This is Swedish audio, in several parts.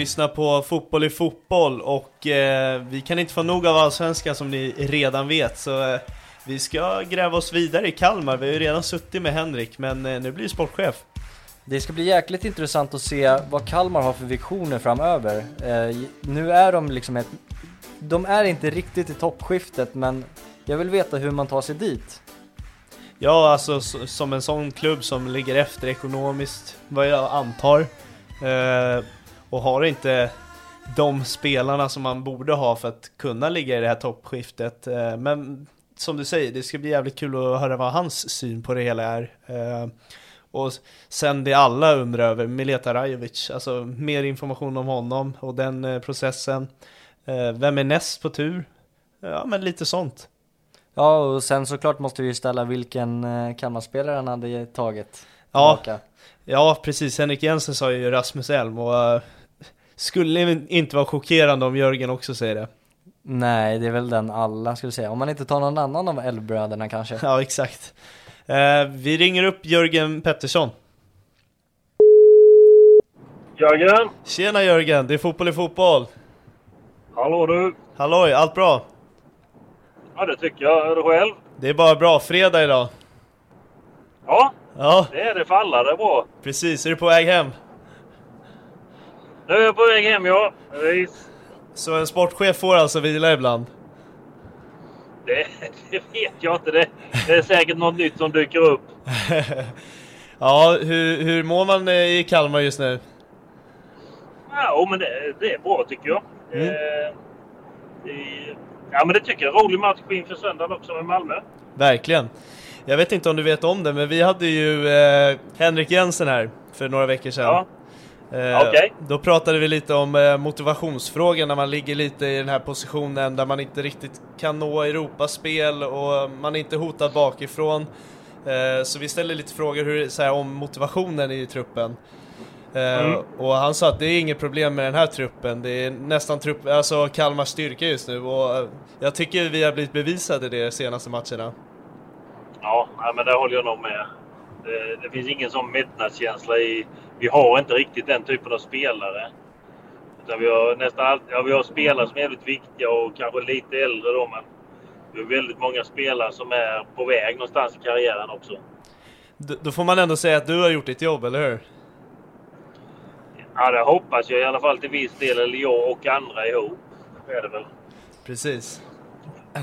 Lyssnar på Fotboll i fotboll och eh, vi kan inte få nog av Allsvenskan som ni redan vet så eh, vi ska gräva oss vidare i Kalmar. Vi har ju redan suttit med Henrik men eh, nu blir du sportchef. Det ska bli jäkligt intressant att se vad Kalmar har för visioner framöver. Eh, nu är de liksom ett... De är inte riktigt i toppskiftet men jag vill veta hur man tar sig dit. Ja, alltså som en sån klubb som ligger efter ekonomiskt, vad jag antar. Och har inte de spelarna som man borde ha för att kunna ligga i det här toppskiftet. Eh, men som du säger, det ska bli jävligt kul att höra vad hans syn på det hela är. Eh, och sen det alla undrar över, Mileta Rajovic, alltså mer information om honom och den eh, processen. Vem är näst på tur? Ja, men lite sånt. Ja, och sen såklart måste vi ju ställa vilken Kalmarspelare han hade tagit Ja. tillbaka. Ja, precis. Henrik Jensen sa ju Rasmus Elm och skulle inte vara chockerande om Jörgen också säger det. Nej, det är väl den alla skulle säga. Om man inte tar någon annan av Älvbröderna kanske. Ja, exakt. Eh, vi ringer upp Jörgen Pettersson. Jörgen! Tjena Jörgen, det är fotboll i fotboll. Hallå du! Halloj, allt bra? Ja, det tycker jag. Är du själv? Det är bara bra, fredag idag. Ja, Ja, det är det för alla. Det är bra. precis. Är du på väg hem? Nu är jag på väg hem, ja. Precis. Så en sportchef får alltså vila ibland? Det, det vet jag inte. Det, det är säkert något nytt som dyker upp. ja, hur, hur mår man eh, i Kalmar just nu? Ja, men det, det är bra tycker jag. Mm. Eh, det, ja, men det tycker jag. Rolig match inför söndagen också med Malmö. Verkligen. Jag vet inte om du vet om det, men vi hade ju eh, Henrik Jensen här för några veckor sedan. Ja. Eh, Okej. Då pratade vi lite om eh, motivationsfrågan när man ligger lite i den här positionen där man inte riktigt kan nå Europaspel och man är inte hotad bakifrån. Eh, så vi ställde lite frågor hur, så här, om motivationen i truppen. Mm. Och han sa att det är inget problem med den här truppen. Det är nästan trupp, alltså Kalmars styrka just nu och jag tycker vi har blivit bevisade det de senaste matcherna. Ja, men det håller jag nog med. Det, det finns ingen sån mättnadskänsla i... Vi har inte riktigt den typen av spelare. Utan vi har nästan allt, ja, vi har spelare som är väldigt viktiga och kanske lite äldre då, men vi har väldigt många spelare som är på väg någonstans i karriären också. D- Då får man ändå säga att du har gjort ditt jobb, eller hur? Ja, det hoppas jag i alla fall till viss del, eller jag och andra ihop. Det är det väl. Precis.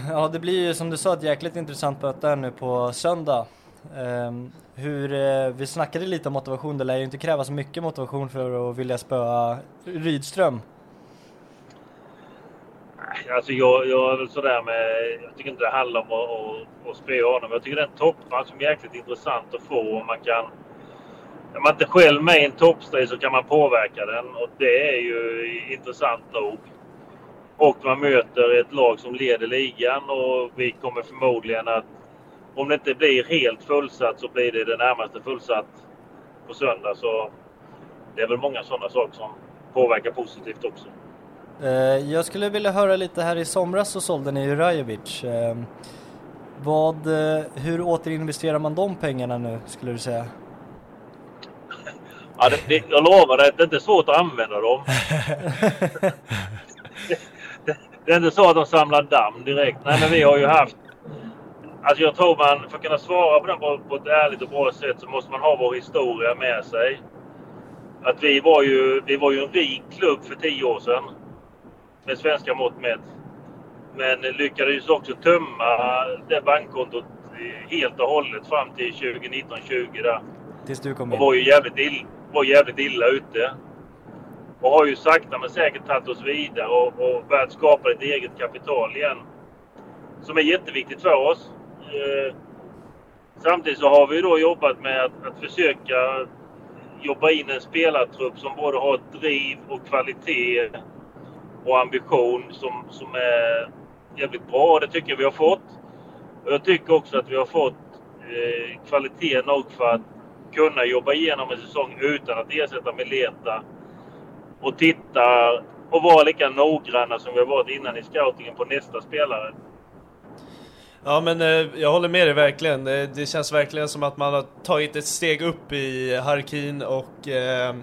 Ja, det blir ju som du sa ett jäkligt intressant möte här nu på söndag. Ehm, hur, eh, vi snackade lite om motivation, det lär ju inte krävas mycket motivation för att vilja spöa Rydström. Alltså jag, jag är väl sådär med... Jag tycker inte det handlar om att, att, att spöa honom. Jag tycker det är en toppmatch som är jäkligt intressant att få. Om man kan... Är man inte själv med i en toppstrid så kan man påverka den och det är ju intressant nog. Och man möter ett lag som leder ligan och vi kommer förmodligen att... Om det inte blir helt fullsatt så blir det det närmaste fullsatt på söndag. Så det är väl många sådana saker som påverkar positivt också. Eh, jag skulle vilja höra lite här i somras så sålde ni ju Rajovic. Eh, vad, eh, hur återinvesterar man de pengarna nu skulle du säga? Ja, det, det, jag lovar dig att det är inte svårt att använda dem. det, det, det, är inte så att de samlar damm direkt. Nej, men vi har ju haft... Alltså jag tror man, för att kunna svara på den på, på ett ärligt och bra sätt så måste man ha vår historia med sig. Att vi var ju, vi var ju en rik klubb för tio år sedan med svenska mått mätt. Men lyckades också tömma det bankkontot helt och hållet fram till 2019-20 där. Tills du kom in? Och var ju jävligt, ill, var jävligt illa ute. Och har ju sakta men säkert tagit oss vidare och, och börjat skapa ett eget kapital igen. Som är jätteviktigt för oss. Eh, samtidigt så har vi då jobbat med att, att försöka jobba in en spelartrupp som både har driv och kvalitet och ambition som, som är jävligt bra. Det tycker jag vi har fått. Och jag tycker också att vi har fått eh, kvalitet nog för att kunna jobba igenom en säsong utan att ersätta Mileta. Och titta och vara lika noggranna som vi har varit innan i scoutingen på nästa spelare. Ja men eh, jag håller med dig verkligen. Det, det, känns verkligen som att man har tagit ett steg upp i Harkin och eh,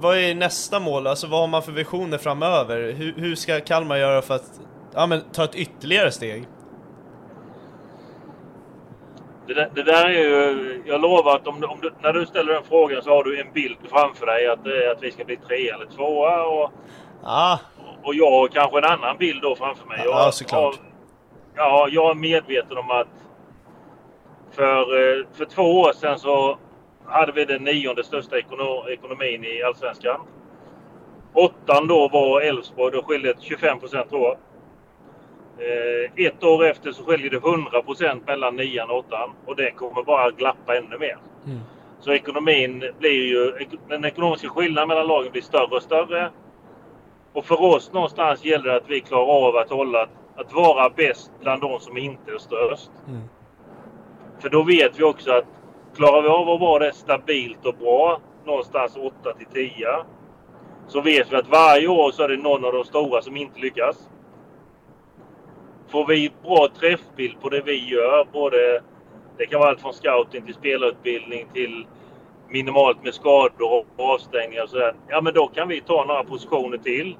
vad är nästa mål? Alltså vad har man för visioner framöver? Hur, hur ska Kalmar göra för att ja, men, ta ett ytterligare steg? Det där, det där, är ju... Jag lovar att om, om du, när du ställer den frågan så har du en bild framför dig att, att vi ska bli tre eller tvåa. Och, ah. och jag har kanske en annan bild då framför mig. Ja, såklart. Ja, jag är medveten om att för, eh, för två år sedan så hade vi den nionde största ekonomin i Allsvenskan. Åttan då var Elfsborg. Då skilde det 25 procent tror jag. Eh, ett år efter så skiljer det 100 procent mellan nian och åttan. Och det kommer bara glappa ännu mer. Mm. Så ekonomin blir ju... Den ekonomiska skillnaden mellan lagen blir större och större. Och för oss någonstans gäller det att vi klarar av att hålla... Att vara bäst bland de som inte är störst. Mm. För då vet vi också att Klarar vi av att vara det stabilt och bra, någonstans 8 till 10, så vet vi att varje år så är det någon av de stora som inte lyckas. Får vi bra träffbild på det vi gör, både det kan vara allt från scouting till spelarutbildning till minimalt med skador och avstängningar och sådär. Ja, men då kan vi ta några positioner till.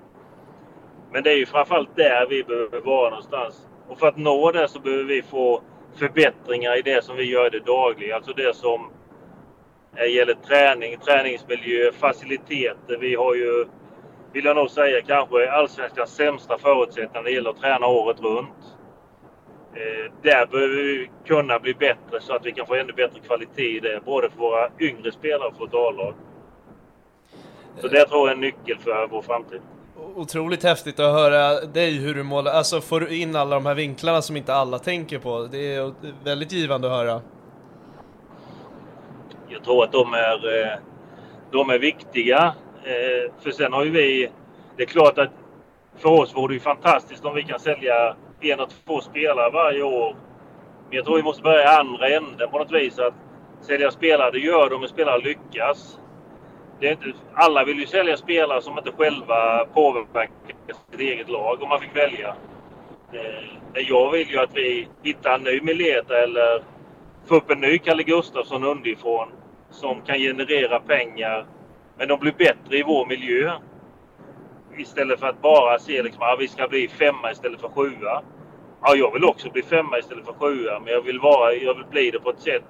Men det är ju framförallt där vi behöver vara någonstans. Och för att nå det så behöver vi få förbättringar i det som vi gör i det dagliga. Alltså det som eh, gäller träning, träningsmiljö, faciliteter. Vi har ju, vill jag nog säga, kanske allsvenskans sämsta förutsättningar när det gäller att träna året runt. Eh, där behöver vi kunna bli bättre så att vi kan få ännu bättre kvalitet i det, både för våra yngre spelare och för vårt A-lag. Så det tror jag är en nyckel för vår framtid otroligt häftigt att höra dig hur du målar, alltså får du in alla de här vinklarna som inte alla tänker på. Det är väldigt givande att höra. Jag tror att de är, eh, de är viktiga. Eh, för sen har ju vi, det är klart att för oss vore det ju fantastiskt om vi kan sälja en och två spelare varje år. Men jag tror vi måste börja i andra änden på något vis. Att sälja spelare, det gör de, om spelare lyckas det är inte, alla vill ju sälja spelare som inte själva påverkar sitt eget lag om man fick välja. Eh, jag vill ju att vi hittar en ny Mileta eller får upp en ny Kalle Gustafsson underifrån som kan generera pengar. Men de blir bättre i vår miljö. Istället för att bara se liksom att ah, vi ska bli femma istället för sjua. Ja, jag vill också bli femma istället för sjua, men jag vill, vara, jag vill bli det på ett sätt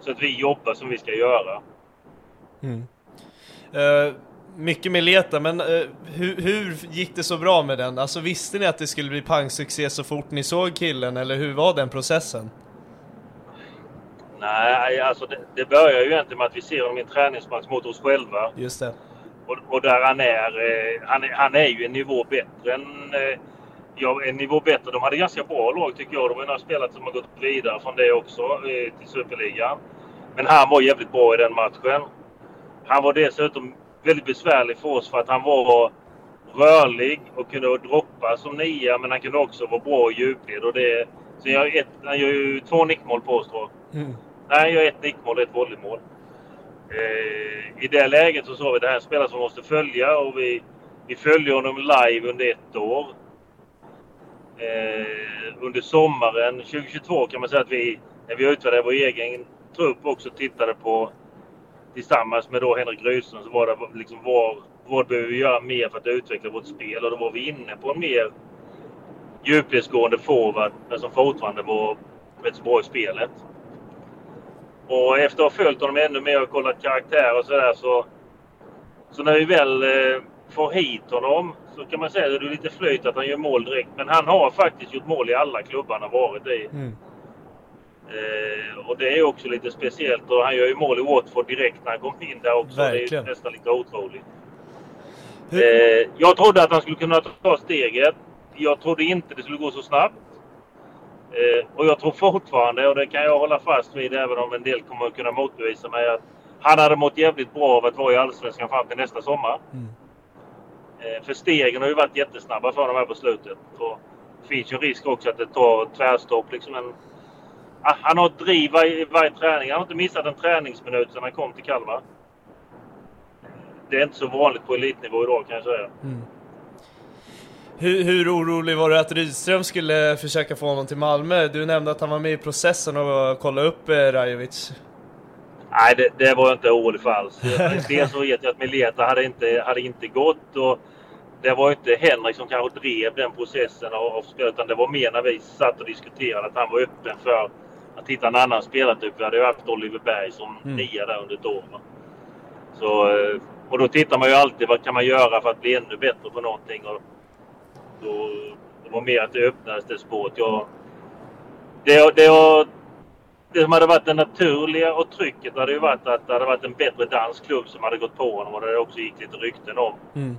så att vi jobbar som vi ska göra. Mm. Uh, mycket med Leta, men uh, hur, hur, gick det så bra med den? Alltså visste ni att det skulle bli pangsuccé så fort ni såg killen, eller hur var den processen? Nej, alltså det, det börjar ju egentligen med att vi ser honom i en träningsmatch mot oss själva. Just det. Och, och där han är, eh, han är, han är ju en nivå bättre än, eh, ja, en nivå bättre. De hade ganska bra lag tycker jag. De har några spelare som har gått vidare från det också eh, till Superligan. Men han var jävligt bra i den matchen. Han var dessutom väldigt besvärlig för oss för att han var rörlig och kunde droppa som nia men han kunde också vara bra i djupled. Och det, så jag ett, han gör ju två nickmål på oss tror jag. Mm. Nej, han gör ett nickmål och ett volleymål. Eh, I det läget så sa vi det här är en spelare som måste följa och vi, vi följde honom live under ett år. Eh, under sommaren 2022 kan man säga att vi, när vi utvärderade vår egen trupp, också tittade på tillsammans med då Henrik Rydström så var det liksom var, vad behöver vi göra mer för att utveckla vårt spel? Och då var vi inne på en mer djupledsgående forward men som fortfarande var rätt så bra i spelet. Och efter att ha följt honom ännu mer och kollat karaktär och sådär så, så när vi väl eh, får hit honom så kan man säga att det är lite flöjt att han gör mål direkt. Men han har faktiskt gjort mål i alla klubbar han har varit i. Mm. Eh, och det är också lite speciellt. Och han gör ju mål i Watford direkt när han kom in där också. Det Verkligen. är nästan lite otroligt. Eh, jag trodde att han skulle kunna ta steget. Jag trodde inte det skulle gå så snabbt. Eh, och jag tror fortfarande, och det kan jag hålla fast vid även om en del kommer att kunna motbevisa mig, att han hade mått jävligt bra av att vara i Allsvenskan fram till nästa sommar. Mm. Eh, för stegen har ju varit jättesnabba för honom här på slutet. Och det finns ju en risk också att det tar tvärstopp. Liksom en, han har ett driv varje, varje träning. Han har inte missat en träningsminut sedan han kom till Kalmar. Det är inte så vanligt på elitnivå idag kan jag säga. Hur, hur orolig var du att Rydström skulle försöka få honom till Malmö? Du nämnde att han var med i processen och kolla upp eh, Rajovic. Nej, det, det var jag inte orolig för alls. Dels så vet jag att Mileta hade inte, hade inte gått. Och det var inte Henrik som kanske drev den processen av, av utan det var mer när vi satt och diskuterade att han var öppen för att hitta en annan spelartyp. Vi hade ju haft Oliver Berg som Mm. nia där under ett år. Så, eh, och då tittar man ju alltid vad kan man göra för att bli ännu bättre på någonting. Och då, det var mer att det öppnades det spåret. Jag, det, det, det som hade varit det naturliga och trycket hade ju varit att det hade varit en bättre dansk klubb som hade gått på honom och det också gick lite rykten om. Mm.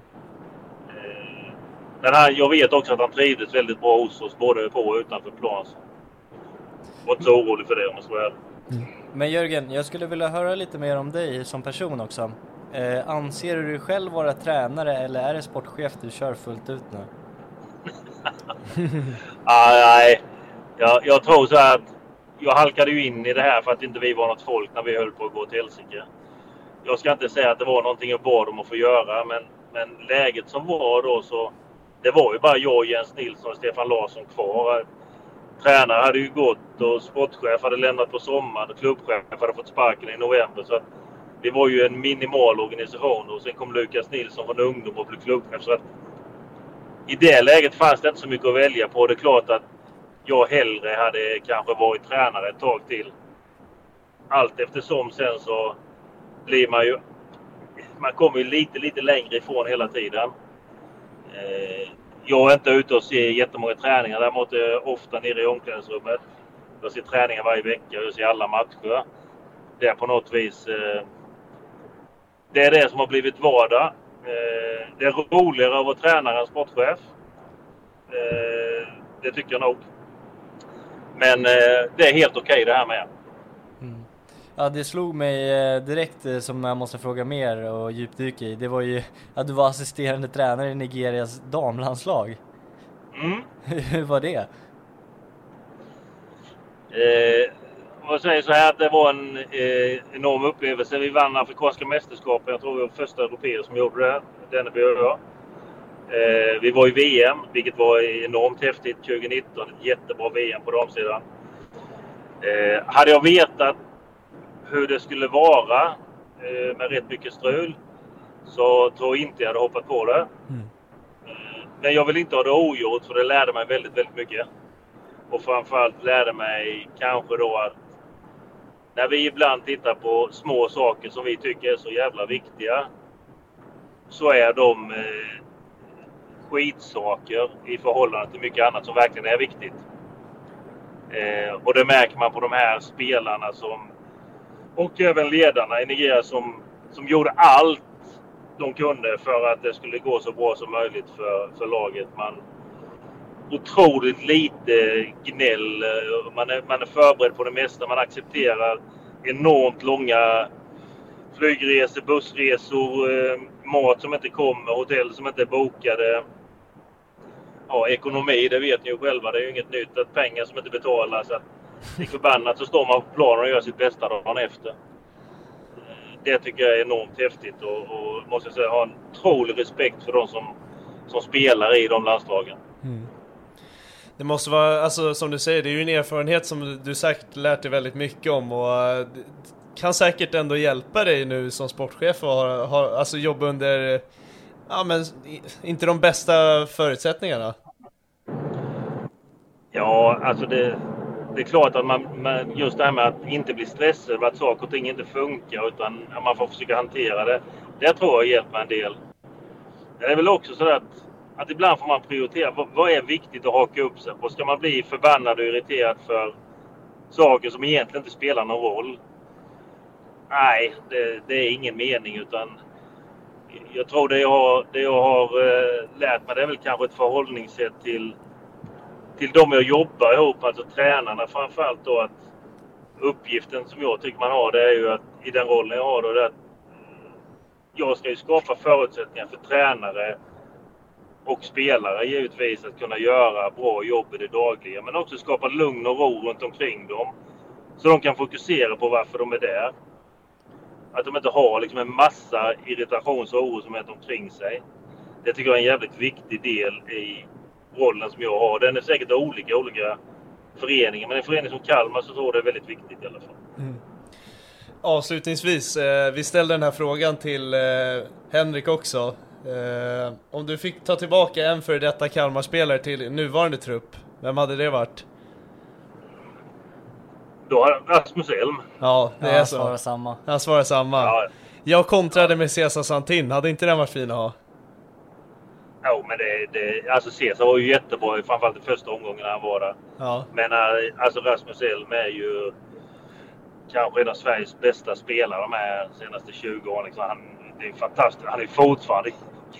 Eh, Men han, jag vet också att han trivdes väldigt bra hos oss både på och utanför plan. Var inte så orolig för det om jag ska vara ärlig. Men Jörgen, jag skulle vilja höra lite mer om dig som person också. Eh, anser du dig själv vara tränare eller är det sportchef du kör fullt ut nu? Ah, nej, jag, jag tror så här att jag halkade ju in i det här för att inte vi var något folk när vi höll på att gå till Helsingborg. Jag ska inte säga att det var någonting jag bad om att få göra, men, men läget som var då så... Det var ju bara jag, Jens Nilsson och Stefan Larsson kvar. Tränare hade ju gått och sportchef hade lämnat på sommaren och klubbchef hade fått sparken i november. Så att det var ju en minimal organisation och sen kom Lukas Nilsson från ungdom och blev klubbchef. Så att i det läget fanns det inte så mycket att välja på. Det är klart att jag hellre hade kanske varit tränare ett tag till. Allt eftersom sen så blir man ju... Man kommer ju lite, lite längre ifrån hela tiden. Eh, jag är inte ute och ser jättemånga träningar. Däremot är jag ofta nere i omklädningsrummet. Jag ser träningar varje vecka. Jag ser alla matcher. Det är på något vis... Eh, det är det som har blivit vardag. Eh, det är roligare att vara tränare än sportchef. Eh, det tycker jag nog. Men eh, det är helt okej det här med. Ja, det slog mig eh, direkt eh, som jag måste fråga mer och djupdyka i. Det var ju att du var assisterande tränare i Nigerias damlandslag. Mm. Hur var det? Eh, jag säger så här att det var en eh, enorm upplevelse. Vi vann Afrikanska mästerskapen. Jag tror vi var första europeer som gjorde det. Denneby och jag. Eh, vi var i VM, vilket var enormt häftigt 2019. Ett jättebra VM på damsidan. Eh, hade jag vetat hur det skulle vara eh, med rätt mycket strul så tror jag inte jag hade hoppat på det. Eh, men jag vill inte ha det ogjort för det lärde mig väldigt, väldigt mycket. Och framförallt lärde mig kanske då att när vi ibland tittar på små saker som vi tycker är så jävla viktiga så är de eh, skitsaker i förhållande till mycket annat som verkligen är viktigt. Eh, och det märker man på de här spelarna som och även ledarna i Nigeria som, som gjorde allt de kunde för att det skulle gå så bra som möjligt för, för laget. Man, otroligt lite gnäll. Eh, man är, man är förberedd på det mesta. Man accepterar enormt långa flygresor, bussresor, eh, mat som inte kommer, hotell som inte är bokade. Ja, ekonomi, det vet ni ju själva. Det är ju inget nytt. Att pengar som inte betalas. Att lik förbannat så står man på planen och gör sitt bästa dagen efter. Det tycker jag är enormt häftigt och, och måste jag säga, har en otrolig respekt för de som, som spelar i de landslagen. Mm. Det måste vara, alltså som du säger, det är ju en erfarenhet som du säkert lärt dig väldigt mycket om och uh, kan säkert ändå hjälpa dig nu som sportchef och ha, ha, alltså jobba under, ja men inte de bästa förutsättningarna. Ja, alltså det, det är klart att man, man, just det här med att inte bli stressad över att saker och ting inte funkar utan att man får försöka hantera det. Det tror jag hjälper en del. Det är väl också så att, att ibland får man prioritera. Vad, vad är viktigt att haka upp sig på? Ska man bli förbannad och irriterad för saker som egentligen inte spelar någon roll? Nej, det, det är ingen mening utan jag tror det jag har, det jag har eh, lärt mig det är väl kanske ett förhållningssätt till till de jag jobbar ihop, alltså tränarna framförallt då att uppgiften som jag tycker man har det är ju att i den rollen jag har då det är att jag ska ju skapa förutsättningar för tränare och spelare givetvis att kunna göra bra jobb i det dagliga men också skapa lugn och ro runt omkring dem. Så de kan fokusera på varför de är där. Att de inte har liksom en massa irritations och oro som är omkring sig. Det tycker jag är en jävligt viktig del i rollen som jag har. Den är säkert olika olika föreningar. Men en förening som Kalmar så tror jag det är väldigt viktigt i alla fall. Mm. Avslutningsvis, eh, vi ställde den här frågan till eh, Henrik också. Eh, om du fick ta tillbaka en före detta Kalmar-spelare till nuvarande trupp, vem hade det varit? Då har Rasmus Elm. Ja, det ja, är så. Han svarar samma. Han svarar samma. Ja. Jag kontrade med Cesar Santin, hade inte den varit fin att ha? Men det, det, alltså Cesar var ju jättebra, framförallt i första omgången när han var där. Ja. Men äh, alltså Rasmus Elm är ju kanske en av Sveriges bästa spelare de här senaste 20 åren. Liksom. Han, det är fantastiskt. Han är fortfarande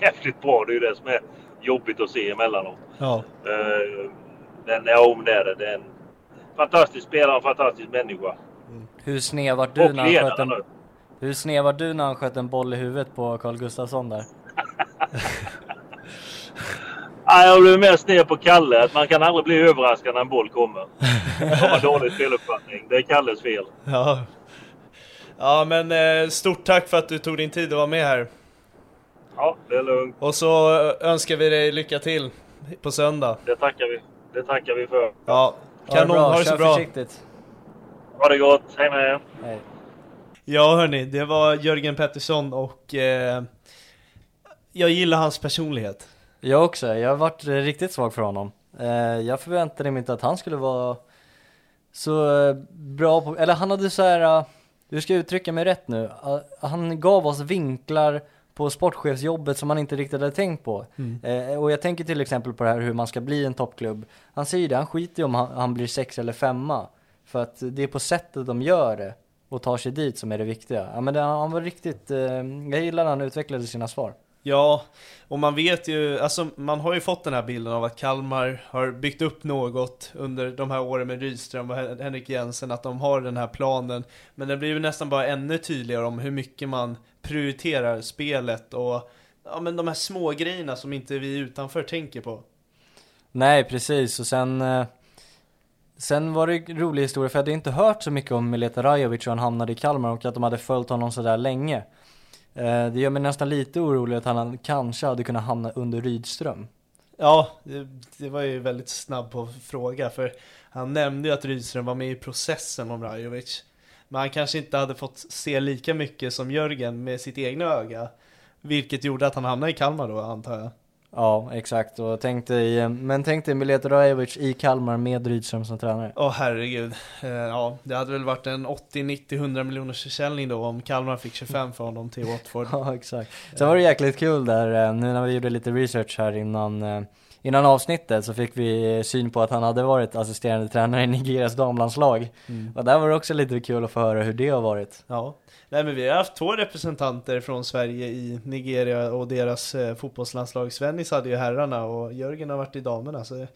jävligt bra. Det är ju det som är jobbigt att se emellanåt. Ja. Uh, men ja, det är det. Det är en fantastisk spelare och en fantastisk människa. Mm. Hur sned var du när han sköt en... Hur sned var du när han sköt en boll i huvudet på Carl Gustafsson där? Nej, jag blev mest ner på Kalle. Att man kan aldrig bli överraskad när en boll kommer. Det var dålig speluppfattning. Det är Kalles fel. Ja, ja men eh, stort tack för att du tog din tid att vara med här. Ja, det är lugnt. Och så eh, önskar vi dig lycka till på söndag. Det tackar vi. Det tackar vi för. Ja, kanon. Ha det, så bra. Försiktigt. Ha det gott. Hej med er. Hej. Ja hörni, det var Jörgen Pettersson och eh, jag gillar hans personlighet. Jag också, jag har varit riktigt svag för honom. Eh, jag förväntade mig inte att han skulle vara så eh, bra på, eller han hade så här, eh, hur ska jag uttrycka mig rätt nu? Han gav oss vinklar på sportchefsjobbet som man inte riktigt hade tänkt på. Mm. och jag tänker till exempel på det här hur man ska bli en toppklubb. Han säger det, han skiter ju om han, han blir sex eller femma. För att det är på sättet de gör det och tar sig dit som är det viktiga. Ja men det, han var riktigt, jag gillar när han utvecklade sina svar. Ja, och man vet ju, alltså man har ju fått den här bilden av att Kalmar har byggt upp något under de här åren med Rydström och Henrik Jensen, att de har den här planen. Men det blir ju nästan bara ännu tydligare om hur mycket man prioriterar spelet och ja, men de här små grejerna som inte vi utanför tänker på. Nej, precis. Och sen, eh, sen var det en rolig historia, för jag hade inte hört så mycket om Mileta Rajovic och han hamnade i Kalmar och att de hade följt honom sådär länge. Eh, det gör mig nästan lite orolig att han kanske hade kunnat hamna under Rydström. Ja, det, det var ju väldigt snabb på fråga för han nämnde ju att Rydström var med i processen om Rajovic. Men han kanske inte hade fått se lika mycket som Jörgen med sitt egna öga. Vilket gjorde att han hamnade i Kalmar då antar jag. Ja, exakt. Och tänk dig, men tänk dig Mileta Rajovic i Kalmar med Rydström som tränare. Åh oh, herregud. Eh, ja, det hade väl varit en 80, 90, 100 miljoners försäljning då om Kalmar fick 25 för honom till Watford. ja, exakt. Sen var det jäkligt kul där, eh, nu när vi gjorde lite research här innan, eh, innan avsnittet så fick vi syn på att han hade varit assisterande tränare i Nigerias damlandslag. Och där var det också lite kul att få höra hur det har varit. Ja, nej men vi har haft två representanter från Sverige i Nigeria och deras eh, fotbollslandslag. Svennis hade ju herrarna och Jörgen har varit i damerna. Så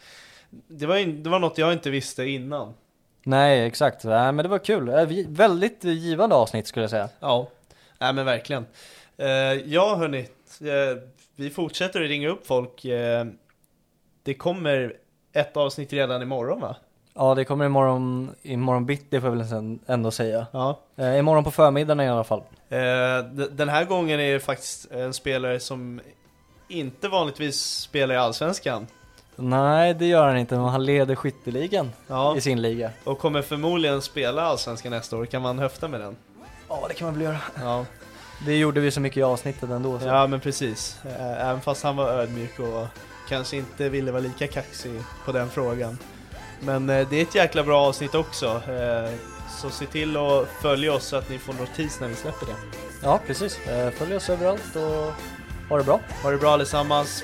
det, var, in, det var något jag inte visste innan. Nej, exakt. Nej, men det var kul. Eh, Väldigt givande avsnitt skulle jag säga. Ja, nej men verkligen. Eh, ja hörni, eh, vi fortsätter att ringa upp folk. Eh, det kommer ett avsnitt redan imorgon va? Ja, det kommer imorgon, imorgon bitti får jag väl ändå säga. Ja. Eh, imorgon på förmiddagen i alla fall. Eh, den här gången är det faktiskt en spelare som inte vanligtvis spelar i Allsvenskan. Nej, det gör han inte, men han leder skytteligan Ja. i sin liga. Och kommer förmodligen spela Allsvenskan nästa år, kan man höfta med den? Ja, det kan man väl göra. Ja, Det gjorde vi så mycket i avsnittet ändå. Så. ja men precis. Eh, Även fast han var ödmjuk och kanske inte ville vara lika kaxig på den frågan. Men eh, det är ett jäkla bra avsnitt också. Eh, Så se till att följa oss så att ni får notis när vi släpper det. ja precis. Eh, Följ oss överallt och ha det bra. Ha det bra allesammans.